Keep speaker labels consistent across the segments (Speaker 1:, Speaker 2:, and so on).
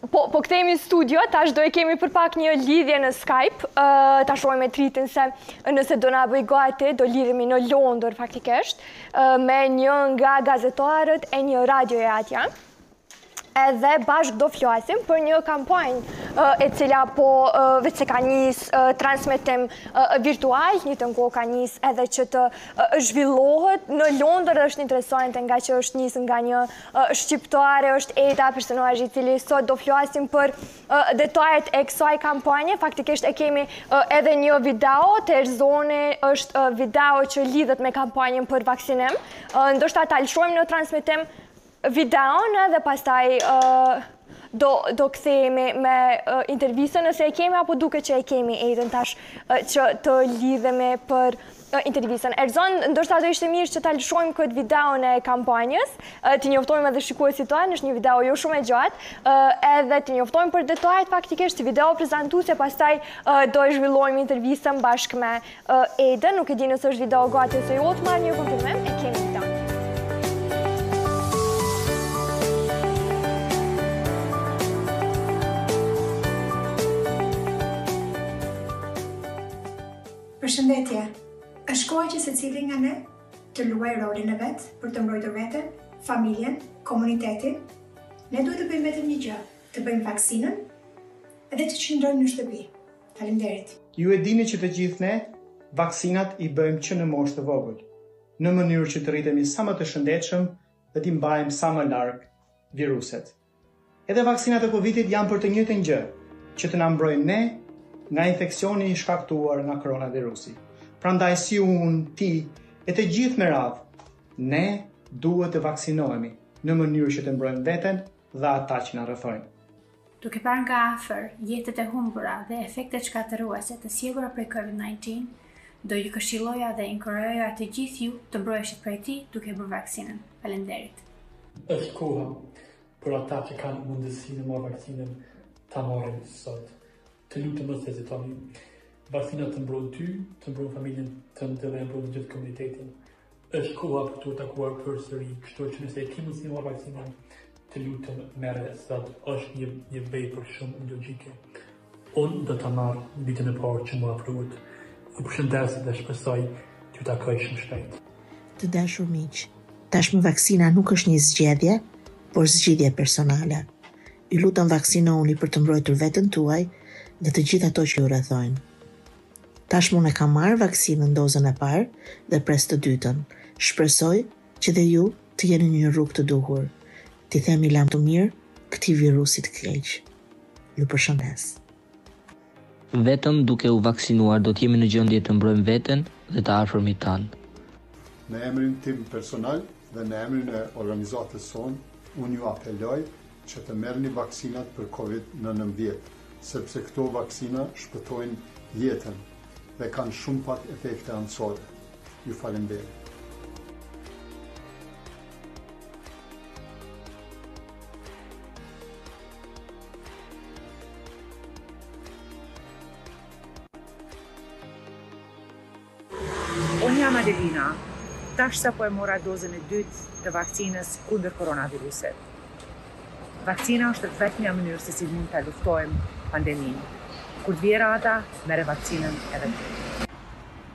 Speaker 1: Po, po kthehemi në studio, tash do e kemi për pak një lidhje në Skype, uh, ta shohim me të rritin se nëse do na bëj gati, do lidhemi në Londër faktikisht, uh, me një nga gazetarët e një radioje atje edhe bashkë do flasim për një kampanjë e cila po veç se ka nis transmetim virtual, një tash ka nis edhe që të zhvillohet në Londër dhe është interesante ngaqë është nis nga një shqiptare është Eda, personazhi i cili sot do flasim për detajet e kësaj kampanje. Faktikisht e kemi edhe një video, Erzon, është video që lidhet me kampanjën për vaksinim. Ndoshta ta lëshojmë në transmetim videon dhe pastaj do kthehemi me intervistën nëse e kemi, apo duket që e kemi Edën tash që të lidhemi për në intervistën. Erzon, ndoshta do ishte mirë që ta lëshojmë këtë videon e kampanjës, të njoftojmë edhe shikuesit tanë, është një video jo shumë e gjatë, edhe të njoftojmë për detajet faktikisht, video prezantuese, pastaj do e zhvillojmë intervistën bashkë me Edën, nuk e di nëse është video gati ose jo, të marr një konfirmim, e kemi videon.
Speaker 2: Përshëndetje! Është koha që secili nga ne të luajë rolin e vet për të mbrojtur veten, familjen, komunitetin. Ne duhet të bëjmë vetëm një gjë, të bëjmë vaksinën dhe të qëndrojmë në shtëpi. Faleminderit!
Speaker 3: Ju e dini që të gjithë ne vaksinat i bëjmë që në moshë të vogël, në mënyrë që të rritemi sa më të shëndetshëm dhe t'i mbajmë sa më larg viruset. Edhe vaksinat e Covidit janë për të njëjtën gjë, që të na mbrojnë ne nga infeksioni i shkaktuar nga koronavirusi. Prandaj si unë, ti e të gjithë me radhë, ne duhet të vaksinohemi në mënyrë që të mbrojmë veten dhe ata që na rrethojnë.
Speaker 4: Duke parë nga afër jetët e humbura dhe efektet shkatërruese të sjellura prej COVID-19, do ju këshilloja dhe inkurajoja të gjithë ju të mbroheshit prej tij duke bërë vaksinën. Faleminderit.
Speaker 5: Është koha për ata që kanë mundësinë me marrë vaksinën ta marrin sot. Të lutem mos hezitoni. Vaksina të mbron ty, të mbron familjen tënde dhe e mbron gjithë komunitetin. Është koha për t'u takuar përsëri, kështu që nëse e ke mundësinë me marrë vaksinën, të lutem merre sot. Është një një vepër shumë logjike. Unë do ta marr ditën e parë që më ofrohet. Ju përshëndes dhe shpresoj t'ju takoj shumë shpejt.
Speaker 6: Të dashur miq, tashmë vaksina nuk është një zgjedhje, por zgjidhje personale. Ju lutem vaksinohuni për të mbrojtur veten tuaj dhe të gjithë ato që ju rrethojnë. Tashmë unë e kam marrë vaksinën dozën e parë dhe pres të dytën. Shpresoj që dhe ju të jeni në një rrugë të duhur, t'i themi lamtumirë këtij virusi të keq. Ju përshëndes.
Speaker 7: Vetëm duke u vaksinuar do të jemi në gjendje të mbrojmë veten dhe të afërmit tanë.
Speaker 8: Në emrin tim personal dhe në emrin e organizatës sonë, unë ju apeloj që të merrni vaksinat për Covid nëntëmbëdhjetë, sepse këto vaksina shpëtojnë jetën. dhe kanë shumë pak efekte anësore. Ju faleminderit.
Speaker 9: Unë jam Adelina, tash sa po e mora dozën e dytë të vakcinës kundër koronavirusit. Vakcina është e vetmja mënyrë se si mund ta luftojmë pandeminë. Kur të vijë radha, merre vakcinën edhe ti.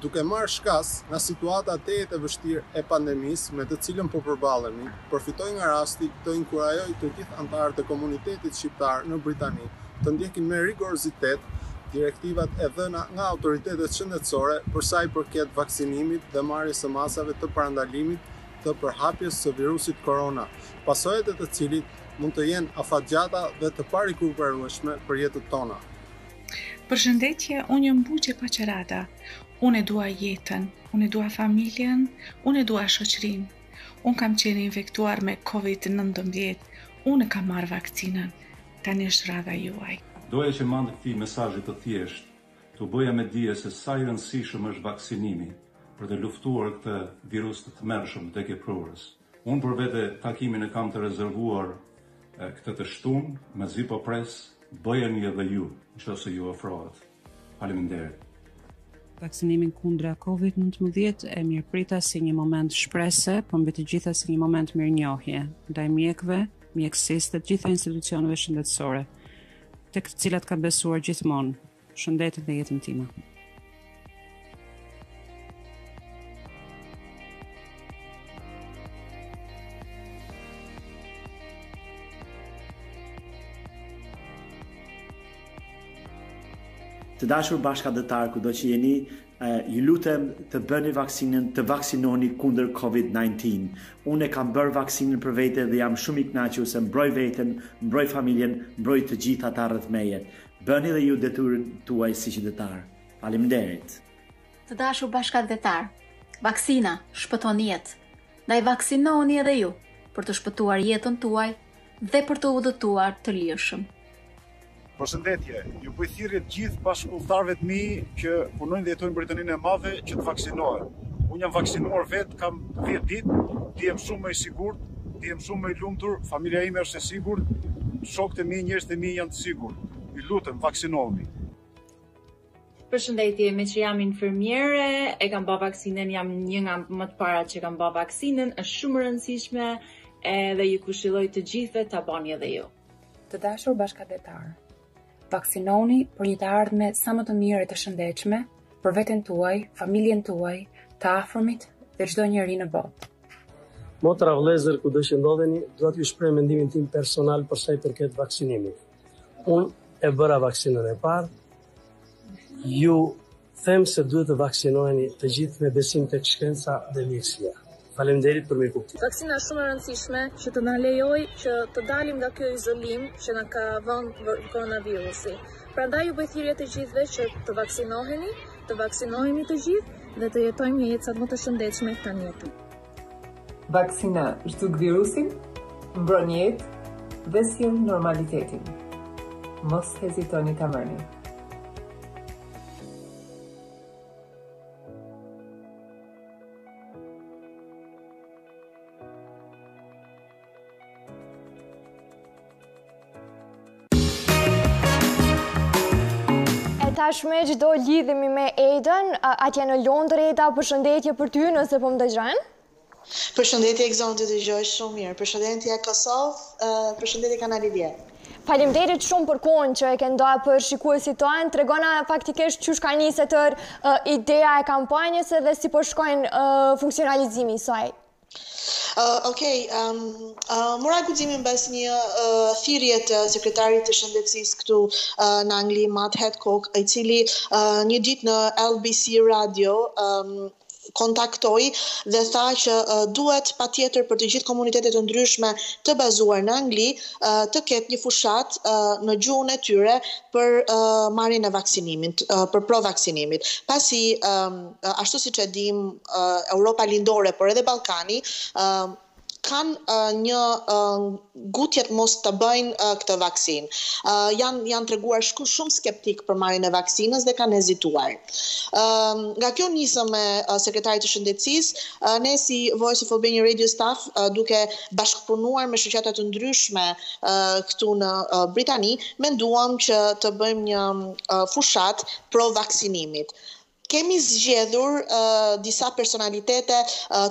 Speaker 10: Duke marrë shkas nga situata tejet e vështirë e pandemisë me të cilën po përballemi, përfitoj nga rasti të inkurajoj të gjithë anëtarët e komunitetit shqiptar në Britani të ndjekin me rigorozitet direktivat e dhëna nga autoritetet shëndetësore përsa i përket vaksinimit dhe marrjes së masave të parandalimit të përhapjes së virusit korona, pasojat e të cilit mund të jenë afatgjata dhe të parikuperueshme për jetët tona.
Speaker 11: Përshëndetje, unë jam Buqe Paçarada. Unë e dua jetën, unë e dua familjen, unë e dua shoqërinë. Unë kam qenë e infektuar me COVID-19, unë e kam marrë vakcinën. Tani është radha juaj.
Speaker 12: Doja që me anë të këtij mesazhi të thjeshtë t'ju bëja me dije se sa i rëndësishëm është vaksinimi për të luftuar këtë virus të tmerrshëm vdekjeprurës. Unë për vete takimin e kam të rezervuar këtë të shtunë, mezi po pres, bëjeni edhe ju, në qoftë se ju ofrohet. Faleminderit.
Speaker 13: Vaksinimin kundra Covid nëntëmbëdhjetë e mirëprita si një moment shprese, por mbi të gjitha si një moment mirënjohje ndaj mjekëve, mjekësisë dhe të gjitha institucioneve shëndetësore, tek të cilat kam besuar gjithmonë. Shëndetin dhe jetën time.
Speaker 14: Të dashur bashkatdhetarë, kudo që jeni, ju lutem të bëni vaksinën, të vaksinoni kundër COVID-19. Unë e kam bërë vaksinën për vete dhe jam shumë i kënaqur se mbroj veten, mbroj familjen, mbroj të gjithë ata rreth meje. Bëni dhe ju detyrën tuaj si qytetarë. Faleminderit.
Speaker 15: Të dashur bashkatdhetarë, vaksina shpëton jetë. Ndaj vaksinohuni edhe ju për të shpëtuar jetën tuaj dhe për të udhëtuar të lirshëm.
Speaker 16: Përshëndetje, ju bëj thirrje të gjithë bashkëkombëtarëve të mi që punojnë dhe jetojnë në Britaninë e Madhe që të vaksinohen. Unë jam vaksinuar vetë, kam dhjetë ditë, ndihem shumë më i sigurt, ndihem shumë më i lumtur, familja ime është e sigurt, shokët e mi, njerëzit e mi janë të sigurt. Ju lutem, vaksinohuni!
Speaker 17: Përshëndetje, meqë jam infermiere, e kam ba vaksinën, jam një nga më të parat që kam ba vaksinën, është shumë e rëndësishme edhe ju këshilloj të gjithëve ta bani edhe ju.
Speaker 18: Të dashur bashkatdhetarë, Vaksinohuni për një të ardhme sa më të mirë e të shëndetshme për veten tuaj, familjen tuaj, të afërmit dhe çdo njeri në botë.
Speaker 19: Motra, vëllezër, kudo që ndodheni, dua t'ju shpreh mendimin tim personal për sa i përket vaksinimit. Unë e bëra vaksinën e parë, ju Them se duhet të vaksinoheni të gjithë me besim tek shkenca dhe mirësia. Faleminderit për mirëkuptimin.
Speaker 20: Vaksina është shumë e rëndësishme që të na lejojë që të dalim nga kjo izolim që na ka vënë koronavirusi. Prandaj ju bëj thirrje të gjithëve që të vaksinoheni, të vaksinohemi të gjithë dhe të jetojmë një jetë sa më të shëndetshme këtë jetë.
Speaker 21: Vaksina zhduk virusin, mbron jetë dhe sjell normalitetin. Mos hezitoni ta merrni.
Speaker 1: tashmë që do lidhemi me Edën, atje në Londër, Eda, përshëndetje për ty nëse po më dëgjon.
Speaker 6: Përshëndetje Egzon të dëgjoj shumë mirë Përshëndetje Kosovë Përshëndetje Kanal
Speaker 1: 10. Faleminderit shumë për kohën që e ke nda për shikuesit tanë. Tregona faktikisht qysh ka nisë tërë ideja e kampanjës edhe si po shkon funksionalizimi i saj.
Speaker 6: Uh, ok, um, uh, mora guximin pas një uh, thirrje të sekretarit të shëndetësisë këtu uh, në Angli, Matt Hancock, i cili uh, një ditë në LBC Radio um, kontaktoi dhe tha që duhet patjetër për të gjithë komunitetet e ndryshme të bazuar në Angli të ketë një fushatë në gjuhën e tyre për marrjen e vaksinimit, për pro vaksinimit, pasi ashtu siç e dimë Europa Lindore, por edhe Ballkani, kanë një ngutje të mos ta bëjnë këtë vaksinë. Janë janë treguar shku shumë skeptikë për marrjen e vaksinës dhe kanë hezituar. Nga kjo nismë e Sekretarit të Shëndetësisë, ne si Voice of Albania Radio Staff duke bashkëpunuar me shoqata të ndryshme këtu në Britani, menduam që të bëjmë një fushatë pro vaksinimit. Kemi zgjedhur disa personalitete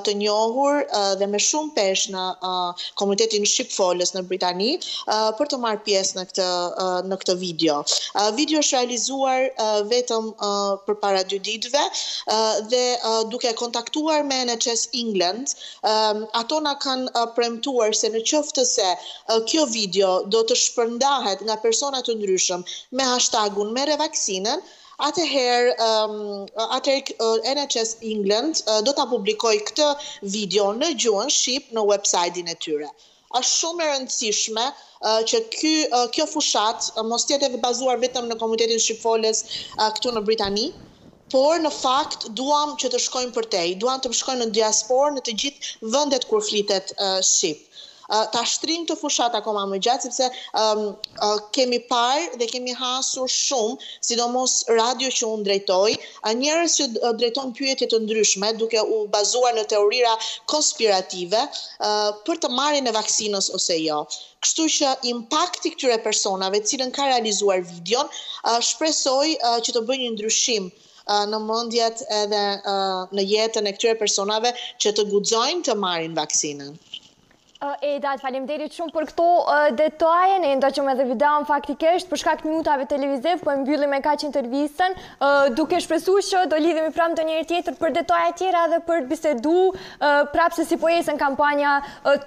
Speaker 6: të njohur dhe me shumë peshë në komunitetin shqipfolës në Britani për të marrë pjesë në këtë në këtë video. Videoja është realizuar vetëm përpara dy ditëve dhe duke kontaktuar me NHS England ato na kanë premtuar se në qoftë se kjo video do të shpërndahet nga persona të ndryshëm me hashtagun merrevaksinën, Atëherë, atëherë NHS England do ta publikojë këtë video në gjuhën shqip në website-in e tyre. Është shumë e rëndësishme që ky kjo fushatë mos të jetë e bazuar vetëm në komunitetin shqipfolës këtu në Britani, por në fakt duam që të shkojmë përtej, duam të shkojmë në diasporë në të gjithë vendet kur flitet shqip. ta shtrijmë këtë fushatë akoma më gjatë sepse kemi parë dhe kemi hasur shumë, sidomos radio që unë drejtoj, njerëz që drejtojnë pyetje të ndryshme duke u bazuar në teorira konspirative për marrjen e vaksinës ose jo. Kështu që impakti i këtyre personave, të cilët kanë realizuar videon, shpresoj që të bëjë një ndryshim në mendjet edhe në jetën e këtyre personave që të guxojnë të marrin vaksinën.
Speaker 1: Eda, të faleminderit shumë për këto detaje, ne ndoqëm edhe videon faktikisht, për shkak të minutave televiziv, po e mbyllim me kaq intervistën, duke shpresu që do lidhemi prapë edhe një herë tjetër për detaje tjera dhe për të bisedu prapë se si po ecën kampanja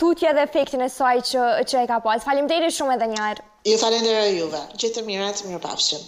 Speaker 1: tutje dhe efektin e saj që e ka pas. Faleminderit shumë edhe një
Speaker 6: herë. Ju falenderoj juve, gjithë të mirat, mirëpafshim.